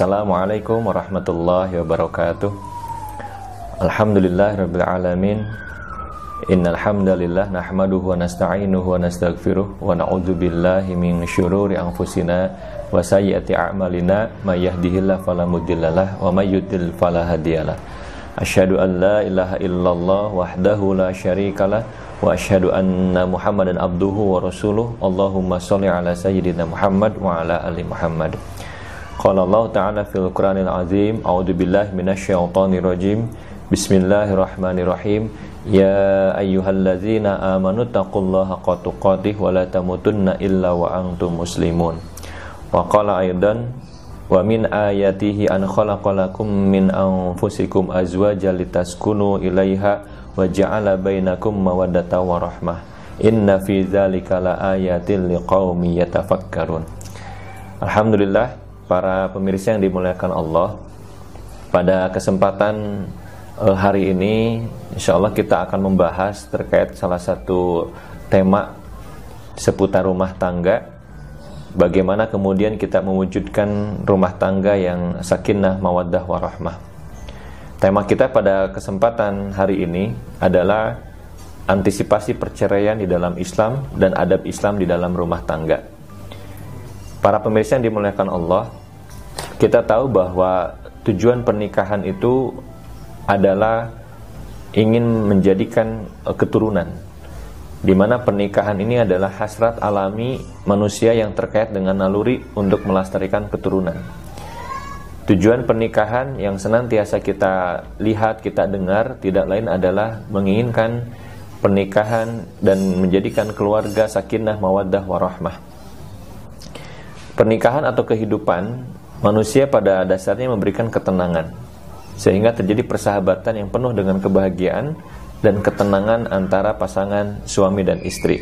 Assalamualaikum warahmatullahi wabarakatuh. Alhamdulillah Rabbil Alamin. Innal hamdalillah nahmaduhu wa nasta'inuhu wa nastaghfiruh wa na'udzu billahi min syururi anfusina wa sayyiati a'malina. May yahdihillahu fala mudhillalah wa may yudlil fala hadiyalah. Asyhadu an la ilaha illallah wahdahu la syarikalah wa asyhadu anna Muhammadan abduhu wa rasuluh. Allahumma shalli ala sayyidina Muhammad wa ala ali Muhammad. Qala Allah Ta'ala fil Qur'anil Azim, A'udzu billahi minasyaitonir rajim. Bismillahirrahmanirrahim. Ya ayyuhalladzina amanu taqullaha haqqa tuqatih wa la tamutunna illa wa antum muslimun. Wa qala aidan wa min ayatihi an khalaqalakum min anfusikum azwajan litaskunu ilaiha wa ja'ala bainakum mawaddatan wa rahmah. Inna fi dzalika laayatin liqaumin yatafakkarun. Alhamdulillah para pemirsa yang dimuliakan Allah. Pada kesempatan uh, hari ini insya Allah kita akan membahas terkait salah satu tema seputar rumah tangga bagaimana kemudian kita mewujudkan rumah tangga yang sakinah mawaddah warahmah tema kita pada kesempatan hari ini adalah antisipasi perceraian di dalam Islam dan adab Islam di dalam rumah tangga. Para pemirsa yang dimuliakan Allah kita tahu bahwa tujuan pernikahan itu adalah ingin menjadikan uh, keturunan di mana pernikahan ini adalah hasrat alami manusia yang terkait dengan naluri untuk melestarikan keturunan. Tujuan pernikahan yang senantiasa kita lihat, kita dengar tidak lain adalah menginginkan pernikahan dan menjadikan keluarga sakinah mawaddah warahmah. Pernikahan atau kehidupan manusia pada dasarnya memberikan ketenangan, sehingga terjadi persahabatan yang penuh dengan kebahagiaan dan ketenangan antara pasangan suami dan istri.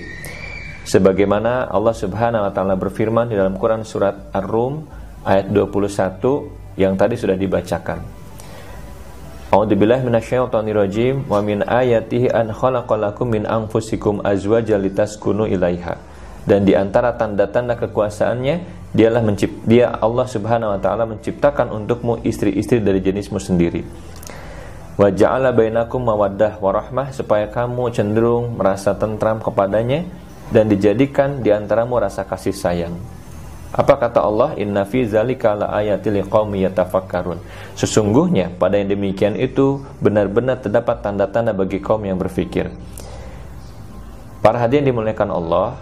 Sebagaimana Allah Subhanahu wa taala berfirman di dalam Quran surat Ar-Rum ayat 21 yang tadi sudah dibacakan. A'udzubillahi minasyaitonirrajim wa min ayatihi an khalaqalakum min anfusikum azwajan litaskunu ilaiha. Dan di antara tanda-tanda kekuasaannya Dialah mencipt, dia Allah Subhanahu wa taala menciptakan untukmu istri-istri dari jenismu sendiri. Wa ja'ala bainakum mawaddah warahmah supaya kamu cenderung merasa tentram kepadanya dan dijadikan di antaramu rasa kasih sayang. Apa kata Allah? Inna fi zalika laayatil liqaumi yatafakkarun. Sesungguhnya pada yang demikian itu benar-benar terdapat tanda-tanda bagi kaum yang berfikir. Para hadirin dimuliakan Allah,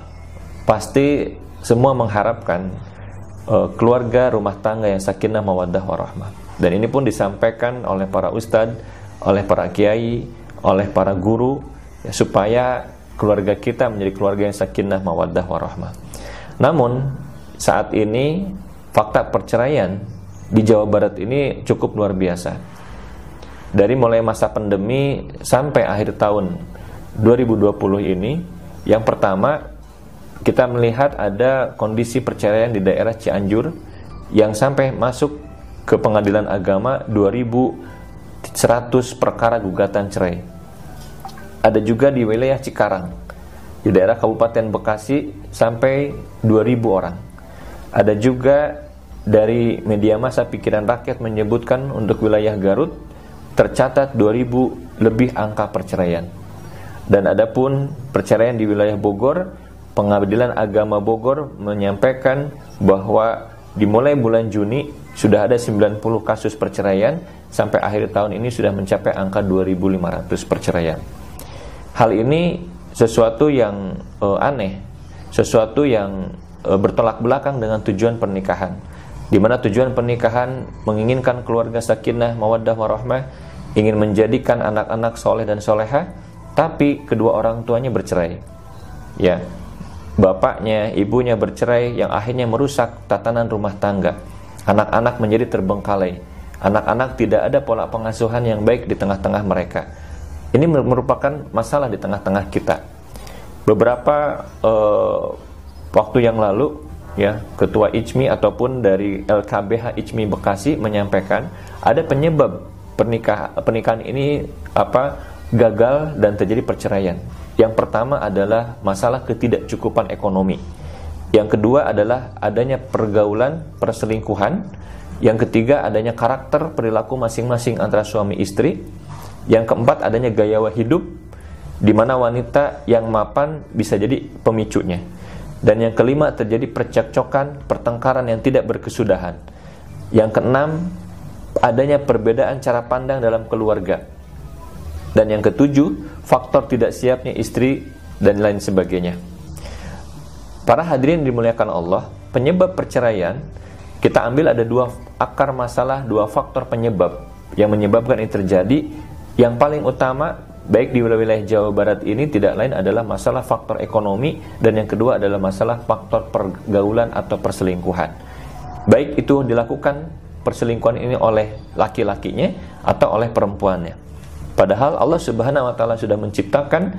pasti semua mengharapkan uh, keluarga rumah tangga yang sakinah mawaddah warahmah. Dan ini pun disampaikan oleh para ustadz, oleh para kiai, oleh para guru ya, supaya keluarga kita menjadi keluarga yang sakinah mawaddah warahmah. Namun saat ini fakta perceraian di Jawa Barat ini cukup luar biasa. Dari mulai masa pandemi sampai akhir tahun 2020 ini, yang pertama kita melihat ada kondisi perceraian di daerah Cianjur yang sampai masuk ke pengadilan agama 2100 perkara gugatan cerai. Ada juga di wilayah Cikarang, di daerah Kabupaten Bekasi sampai 2000 orang. Ada juga dari media massa pikiran rakyat menyebutkan untuk wilayah Garut tercatat 2000 lebih angka perceraian. Dan adapun perceraian di wilayah Bogor Pengadilan Agama Bogor menyampaikan bahwa dimulai bulan Juni sudah ada 90 kasus perceraian sampai akhir tahun ini sudah mencapai angka 2500 perceraian. Hal ini sesuatu yang uh, aneh, sesuatu yang uh, bertolak belakang dengan tujuan pernikahan. Di mana tujuan pernikahan menginginkan keluarga sakinah, mawaddah warahmah, ingin menjadikan anak-anak soleh dan soleha, tapi kedua orang tuanya bercerai. Ya, bapaknya, ibunya bercerai yang akhirnya merusak tatanan rumah tangga. Anak-anak menjadi terbengkalai. Anak-anak tidak ada pola pengasuhan yang baik di tengah-tengah mereka. Ini merupakan masalah di tengah-tengah kita. Beberapa uh, waktu yang lalu, ya Ketua ICMI ataupun dari LKBH ICMI Bekasi menyampaikan ada penyebab pernikahan pernikahan ini apa gagal dan terjadi perceraian. Yang pertama adalah masalah ketidakcukupan ekonomi. Yang kedua adalah adanya pergaulan perselingkuhan. Yang ketiga adanya karakter perilaku masing-masing antara suami istri. Yang keempat adanya gaya hidup di mana wanita yang mapan bisa jadi pemicunya. Dan yang kelima terjadi percekcokan, pertengkaran yang tidak berkesudahan. Yang keenam adanya perbedaan cara pandang dalam keluarga. Dan yang ketujuh, faktor tidak siapnya istri dan lain sebagainya. Para hadirin dimuliakan Allah, penyebab perceraian kita ambil ada dua akar masalah, dua faktor penyebab yang menyebabkan ini terjadi. Yang paling utama baik di wilayah Jawa Barat ini tidak lain adalah masalah faktor ekonomi dan yang kedua adalah masalah faktor pergaulan atau perselingkuhan. Baik itu dilakukan perselingkuhan ini oleh laki-lakinya atau oleh perempuannya. Padahal Allah Subhanahu wa taala sudah menciptakan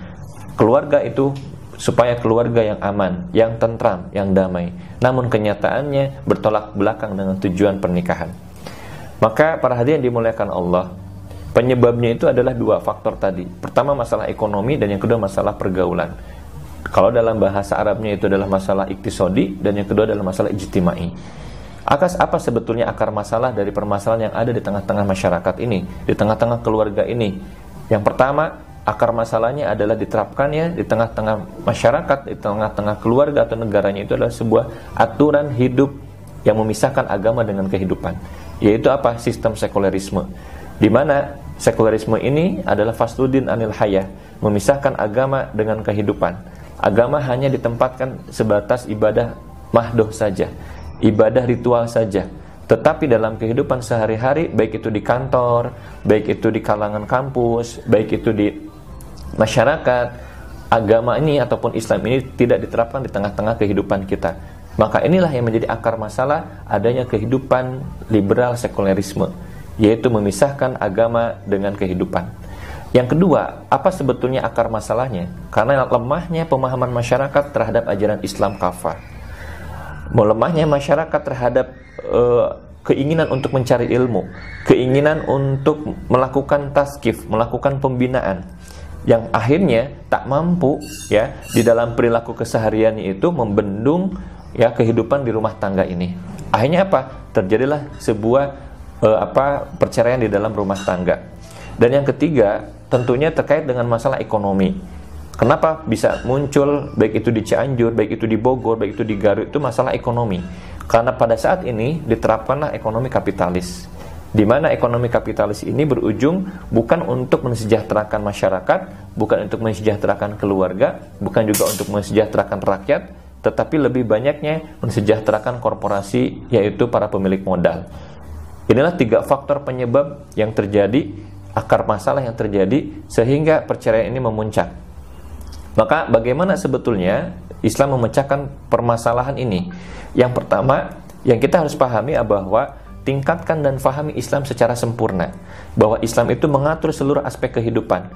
keluarga itu supaya keluarga yang aman, yang tentram, yang damai. Namun kenyataannya bertolak belakang dengan tujuan pernikahan. Maka para hadirin dimuliakan Allah, penyebabnya itu adalah dua faktor tadi. Pertama masalah ekonomi dan yang kedua masalah pergaulan. Kalau dalam bahasa Arabnya itu adalah masalah iktisodi dan yang kedua adalah masalah ijtimai. Akas apa sebetulnya akar masalah dari permasalahan yang ada di tengah-tengah masyarakat ini, di tengah-tengah keluarga ini? Yang pertama, akar masalahnya adalah diterapkannya di tengah-tengah masyarakat, di tengah-tengah keluarga atau negaranya itu adalah sebuah aturan hidup yang memisahkan agama dengan kehidupan. Yaitu apa? Sistem sekulerisme. Di mana sekulerisme ini adalah fasludin anil hayah, memisahkan agama dengan kehidupan. Agama hanya ditempatkan sebatas ibadah mahdoh saja ibadah ritual saja. Tetapi dalam kehidupan sehari-hari, baik itu di kantor, baik itu di kalangan kampus, baik itu di masyarakat, agama ini ataupun Islam ini tidak diterapkan di tengah-tengah kehidupan kita. Maka inilah yang menjadi akar masalah adanya kehidupan liberal sekulerisme, yaitu memisahkan agama dengan kehidupan. Yang kedua, apa sebetulnya akar masalahnya? Karena lemahnya pemahaman masyarakat terhadap ajaran Islam kafah melemahnya masyarakat terhadap uh, keinginan untuk mencari ilmu, keinginan untuk melakukan taskif, melakukan pembinaan yang akhirnya tak mampu ya di dalam perilaku kesehariannya itu membendung ya kehidupan di rumah tangga ini. Akhirnya apa? Terjadilah sebuah uh, apa perceraian di dalam rumah tangga. Dan yang ketiga, tentunya terkait dengan masalah ekonomi Kenapa bisa muncul baik itu di Cianjur, baik itu di Bogor, baik itu di Garut itu masalah ekonomi. Karena pada saat ini diterapkanlah ekonomi kapitalis. Di mana ekonomi kapitalis ini berujung bukan untuk mensejahterakan masyarakat, bukan untuk mensejahterakan keluarga, bukan juga untuk mensejahterakan rakyat, tetapi lebih banyaknya mensejahterakan korporasi yaitu para pemilik modal. Inilah tiga faktor penyebab yang terjadi, akar masalah yang terjadi sehingga perceraian ini memuncak. Maka bagaimana sebetulnya Islam memecahkan permasalahan ini? Yang pertama, yang kita harus pahami bahwa tingkatkan dan fahami Islam secara sempurna. Bahwa Islam itu mengatur seluruh aspek kehidupan.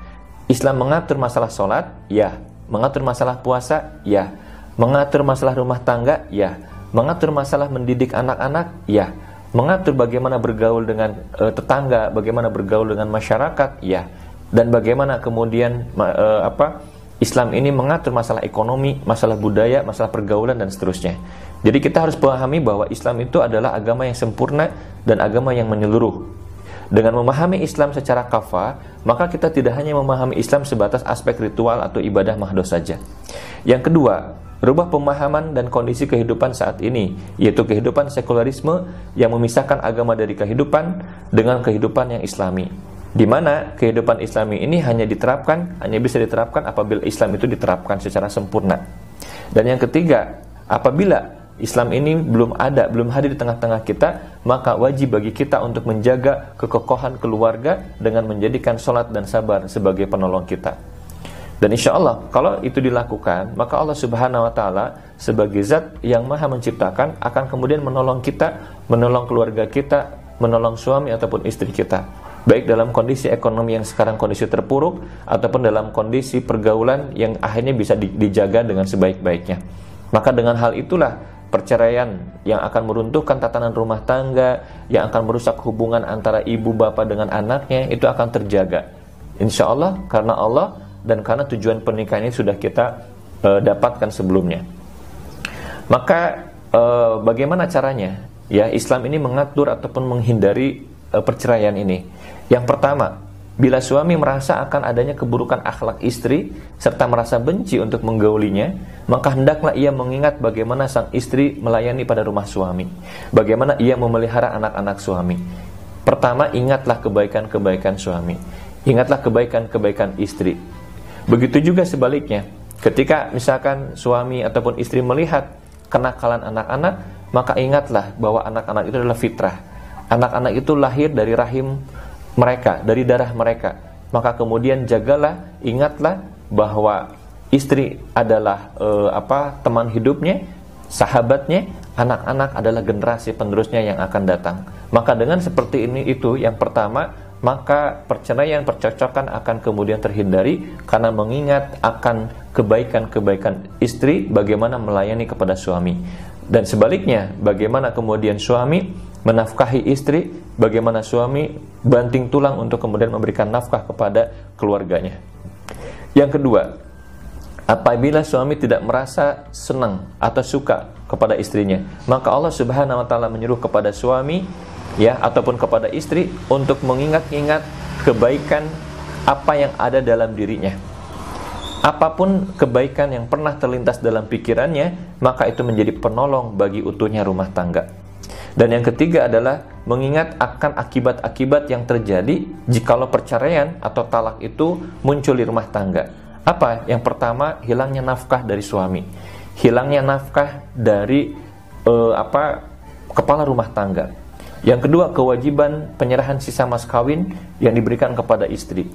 Islam mengatur masalah sholat, ya. Mengatur masalah puasa, ya. Mengatur masalah rumah tangga, ya. Mengatur masalah mendidik anak-anak, ya. Mengatur bagaimana bergaul dengan e, tetangga, bagaimana bergaul dengan masyarakat, ya. Dan bagaimana kemudian e, apa Islam ini mengatur masalah ekonomi, masalah budaya, masalah pergaulan dan seterusnya. Jadi kita harus pahami bahwa Islam itu adalah agama yang sempurna dan agama yang menyeluruh. Dengan memahami Islam secara kafa, maka kita tidak hanya memahami Islam sebatas aspek ritual atau ibadah mahdoh saja. Yang kedua, rubah pemahaman dan kondisi kehidupan saat ini, yaitu kehidupan sekularisme yang memisahkan agama dari kehidupan dengan kehidupan yang islami di mana kehidupan Islami ini hanya diterapkan, hanya bisa diterapkan apabila Islam itu diterapkan secara sempurna. Dan yang ketiga, apabila Islam ini belum ada, belum hadir di tengah-tengah kita, maka wajib bagi kita untuk menjaga kekokohan keluarga dengan menjadikan sholat dan sabar sebagai penolong kita. Dan insya Allah, kalau itu dilakukan, maka Allah Subhanahu wa Ta'ala sebagai zat yang maha menciptakan akan kemudian menolong kita, menolong keluarga kita, menolong suami ataupun istri kita baik dalam kondisi ekonomi yang sekarang kondisi terpuruk ataupun dalam kondisi pergaulan yang akhirnya bisa dijaga dengan sebaik-baiknya. Maka dengan hal itulah perceraian yang akan meruntuhkan tatanan rumah tangga, yang akan merusak hubungan antara ibu bapak dengan anaknya itu akan terjaga. insya Allah karena Allah dan karena tujuan pernikahan ini sudah kita uh, dapatkan sebelumnya. Maka uh, bagaimana caranya? Ya, Islam ini mengatur ataupun menghindari uh, perceraian ini. Yang pertama, bila suami merasa akan adanya keburukan akhlak istri serta merasa benci untuk menggaulinya, maka hendaklah ia mengingat bagaimana sang istri melayani pada rumah suami, bagaimana ia memelihara anak-anak suami. Pertama, ingatlah kebaikan-kebaikan suami. Ingatlah kebaikan-kebaikan istri. Begitu juga sebaliknya, ketika misalkan suami ataupun istri melihat kenakalan anak-anak, maka ingatlah bahwa anak-anak itu adalah fitrah. Anak-anak itu lahir dari rahim mereka, dari darah mereka. Maka kemudian jagalah, ingatlah bahwa istri adalah e, apa teman hidupnya, sahabatnya, anak-anak adalah generasi penerusnya yang akan datang. Maka dengan seperti ini itu yang pertama maka perceraian percocokan akan kemudian terhindari karena mengingat akan kebaikan-kebaikan istri bagaimana melayani kepada suami dan sebaliknya bagaimana kemudian suami menafkahi istri bagaimana suami banting tulang untuk kemudian memberikan nafkah kepada keluarganya yang kedua apabila suami tidak merasa senang atau suka kepada istrinya maka Allah Subhanahu wa taala menyuruh kepada suami ya ataupun kepada istri untuk mengingat-ingat kebaikan apa yang ada dalam dirinya. Apa pun kebaikan yang pernah terlintas dalam pikirannya, maka itu menjadi penolong bagi utuhnya rumah tangga. Dan yang ketiga adalah mengingat akan akibat-akibat yang terjadi jikalau perceraian atau talak itu muncul di rumah tangga. Apa? Yang pertama, hilangnya nafkah dari suami. Hilangnya nafkah dari uh, apa? kepala rumah tangga yang kedua, kewajiban penyerahan sisa mas kawin yang diberikan kepada istri.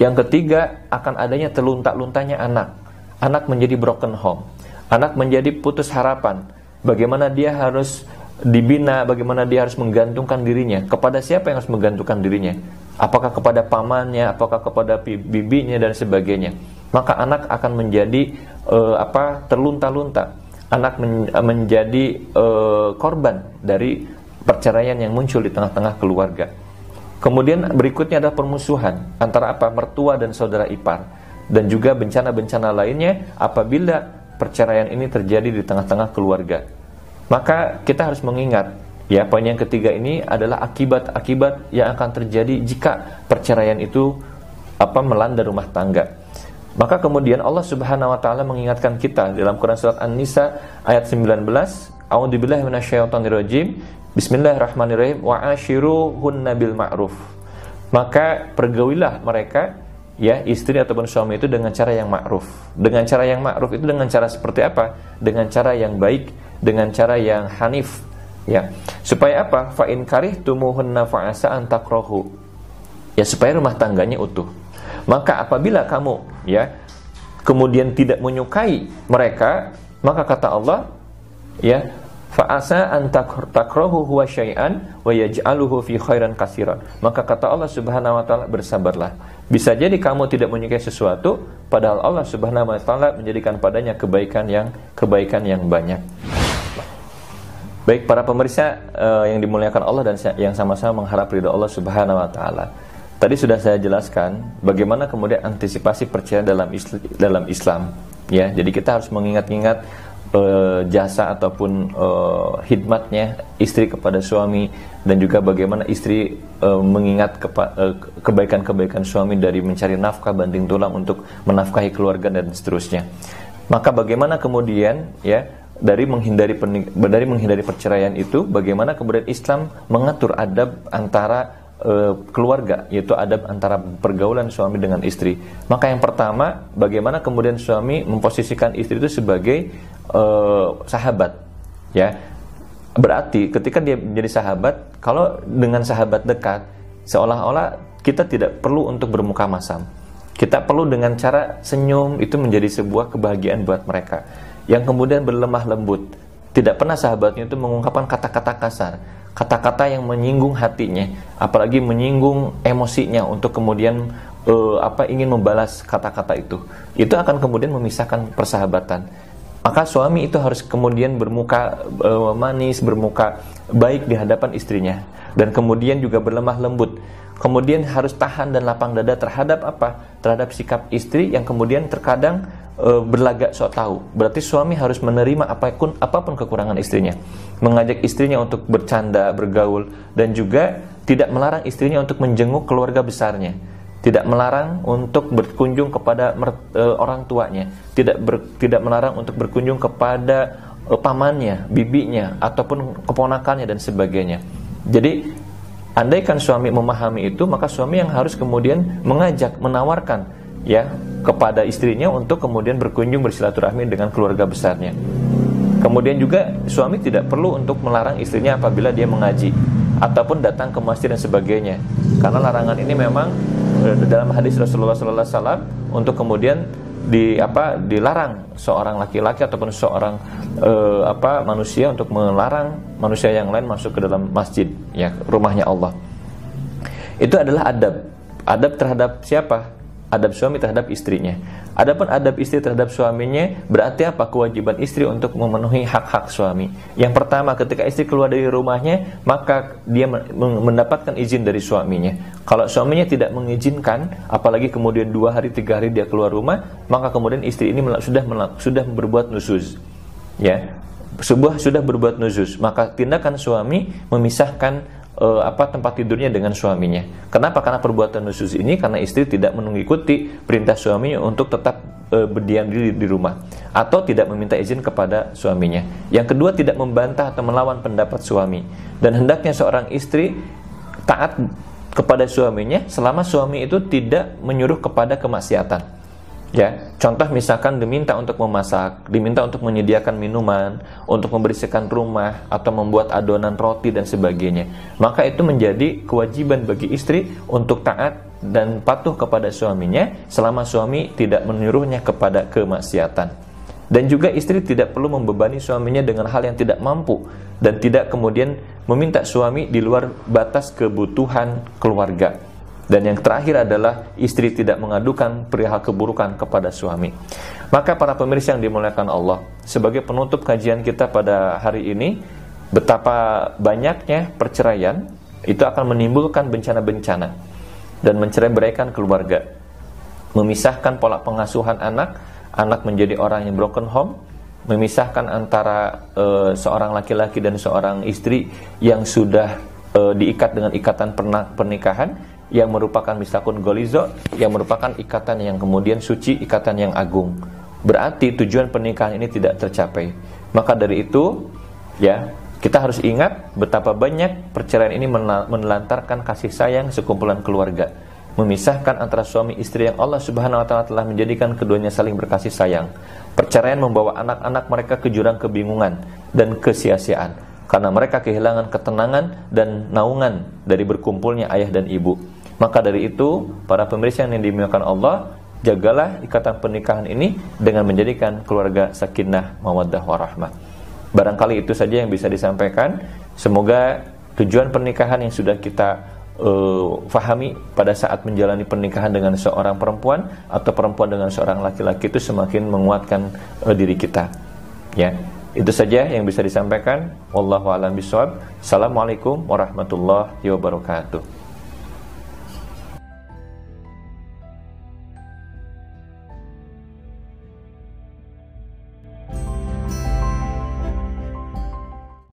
Yang ketiga, akan adanya teluntak-luntanya anak. Anak menjadi broken home. Anak menjadi putus harapan. Bagaimana dia harus dibina, bagaimana dia harus menggantungkan dirinya. Kepada siapa yang harus menggantungkan dirinya? Apakah kepada pamannya, apakah kepada bibinya dan sebagainya. Maka anak akan menjadi uh, apa terlunta-lunta. Anak men menjadi uh, korban dari perceraian yang muncul di tengah-tengah keluarga. Kemudian berikutnya adalah permusuhan antara apa? mertua dan saudara ipar dan juga bencana-bencana lainnya apabila perceraian ini terjadi di tengah-tengah keluarga. Maka kita harus mengingat ya poin yang ketiga ini adalah akibat-akibat yang akan terjadi jika perceraian itu apa melanda rumah tangga. Maka kemudian Allah Subhanahu wa taala mengingatkan kita dalam Quran surat An-Nisa ayat 19, A'udzubillahi minasyaitonirrajim. Bismillahirrahmanirrahim wa ashiruhunna bil ma'ruf. Maka pergaulilah mereka ya istri ataupun suami itu dengan cara yang ma'ruf. Dengan cara yang ma'ruf itu dengan cara seperti apa? Dengan cara yang baik, dengan cara yang hanif. Ya. Supaya apa? Fa in karihtumuhunna fa'asa an takrahu. Ya supaya rumah tangganya utuh. Maka apabila kamu ya kemudian tidak menyukai mereka, maka kata Allah ya Fa'asa an takrahu huwa syai'an wa yaj'aluhu fi khairan katsiran. Maka kata Allah Subhanahu wa taala bersabarlah. Bisa jadi kamu tidak menyukai sesuatu padahal Allah Subhanahu wa taala menjadikan padanya kebaikan yang kebaikan yang banyak. Baik para pemirsa uh, yang dimuliakan Allah dan yang sama-sama mengharap ridha Allah Subhanahu wa taala. Tadi sudah saya jelaskan bagaimana kemudian antisipasi percaya dalam dalam Islam ya. Jadi kita harus mengingat-ingat uh, jasa ataupun uh, hikmatnya istri kepada suami dan juga bagaimana istri uh, mengingat kebaikan-kebaikan suami dari mencari nafkah banding tulang untuk menafkahi keluarga dan seterusnya. Maka bagaimana kemudian ya dari menghindari dari menghindari perceraian itu bagaimana kemudian Islam mengatur adab antara keluarga yaitu adab antara pergaulan suami dengan istri. Maka yang pertama bagaimana kemudian suami memposisikan istri itu sebagai uh, sahabat ya. Berarti ketika dia menjadi sahabat kalau dengan sahabat dekat seolah-olah kita tidak perlu untuk bermuka masam. Kita perlu dengan cara senyum itu menjadi sebuah kebahagiaan buat mereka yang kemudian berlemah lembut. Tidak pernah sahabatnya itu mengungkapkan kata-kata kasar. Kata-kata yang menyinggung hatinya. Apalagi menyinggung emosinya untuk kemudian uh, apa ingin membalas kata-kata itu. Itu akan kemudian memisahkan persahabatan. Maka suami itu harus kemudian bermuka uh, manis, bermuka baik di hadapan istrinya. Dan kemudian juga berlemah lembut. kemudian harus tahan dan lapang dada terhadap apa? Terhadap sikap istri yang kemudian terkadang e, berlagak sok tahu. Berarti suami harus menerima apa pun apa pun kekurangan istrinya. Mengajak istrinya untuk bercanda, bergaul dan juga tidak melarang istrinya untuk menjenguk keluarga besarnya. Tidak melarang untuk berkunjung kepada e, orang tuanya, tidak ber, tidak melarang untuk berkunjung kepada e, pamannya, bibinya ataupun keponakannya dan sebagainya. Jadi andaikan suami memahami itu, maka suami yang harus kemudian mengajak, menawarkan ya kepada istrinya untuk kemudian berkunjung bersilaturahmi dengan keluarga besarnya. Kemudian juga suami tidak perlu untuk melarang istrinya apabila dia mengaji ataupun datang ke masjid dan sebagainya. Karena larangan ini memang eh, dalam hadis Rasulullah SAW untuk kemudian di apa dilarang seorang laki-laki ataupun seorang e, apa manusia untuk melarang manusia yang lain masuk ke dalam masjid ya rumahnya Allah. Itu adalah adab. Adab terhadap siapa? Adab suami terhadap istrinya. Adapun adab istri terhadap suaminya berarti apa? Kewajiban istri untuk memenuhi hak-hak suami. Yang pertama, ketika istri keluar dari rumahnya, maka dia mendapatkan izin dari suaminya. Kalau suaminya tidak mengizinkan, apalagi kemudian dua hari tiga hari dia keluar rumah, maka kemudian istri ini sudah sudah berbuat nusus. Ya, sebuah sudah berbuat nusus. Maka tindakan suami memisahkan uh, apa tempat tidurnya dengan suaminya. Kenapa? Karena perbuatan nusus ini karena istri tidak mengikuti perintah suaminya untuk tetap uh, berdiam diri di rumah atau tidak meminta izin kepada suaminya. Yang kedua tidak membantah atau melawan pendapat suami. Dan hendaknya seorang istri taat kepada suaminya selama suami itu tidak menyuruh kepada kemaksiatan. Ya, contoh misalkan diminta untuk memasak, diminta untuk menyediakan minuman, untuk membersihkan rumah atau membuat adonan roti dan sebagainya. Maka itu menjadi kewajiban bagi istri untuk taat dan patuh kepada suaminya selama suami tidak menyuruhnya kepada kemaksiatan. Dan juga istri tidak perlu membebani suaminya dengan hal yang tidak mampu dan tidak kemudian meminta suami di luar batas kebutuhan keluarga. Dan yang terakhir adalah istri tidak mengadukan perihal keburukan kepada suami. Maka para pemirsa yang dimuliakan Allah, sebagai penutup kajian kita pada hari ini, betapa banyaknya perceraian itu akan menimbulkan bencana-bencana dan mencerai-beraikan keluarga. Memisahkan pola pengasuhan anak, anak menjadi orang yang broken home, memisahkan antara e, seorang laki-laki dan seorang istri yang sudah e, diikat dengan ikatan pernikahan yang merupakan misakun golizo yang merupakan ikatan yang kemudian suci, ikatan yang agung. Berarti tujuan pernikahan ini tidak tercapai. Maka dari itu, ya, kita harus ingat betapa banyak perceraian ini menelantarkan kasih sayang sekumpulan keluarga, memisahkan antara suami istri yang Allah Subhanahu wa taala telah menjadikan keduanya saling berkasih sayang. Perceraian membawa anak-anak mereka ke jurang kebingungan dan kesia-siaan karena mereka kehilangan ketenangan dan naungan dari berkumpulnya ayah dan ibu. Maka dari itu, para pemirsa yang dimuliakan Allah, jagalah ikatan pernikahan ini dengan menjadikan keluarga sakinah, mawaddah, warahmah. Barangkali itu saja yang bisa disampaikan. Semoga tujuan pernikahan yang sudah kita uh, fahami pada saat menjalani pernikahan dengan seorang perempuan atau perempuan dengan seorang laki-laki itu semakin menguatkan uh, diri kita. Ya, itu saja yang bisa disampaikan. Wallahu a'lam bishawab. Assalamualaikum warahmatullahi wabarakatuh.